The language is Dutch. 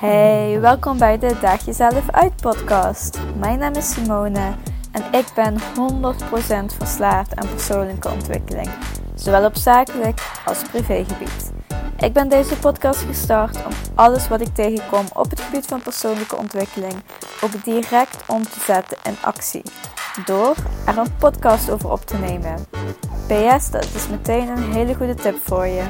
Hey, welkom bij de Daag Jezelf Uit podcast. Mijn naam is Simone en ik ben 100% verslaafd aan persoonlijke ontwikkeling, zowel op zakelijk als privégebied. Ik ben deze podcast gestart om alles wat ik tegenkom op het gebied van persoonlijke ontwikkeling ook direct om te zetten in actie, door er een podcast over op te nemen. PS, dat is meteen een hele goede tip voor je.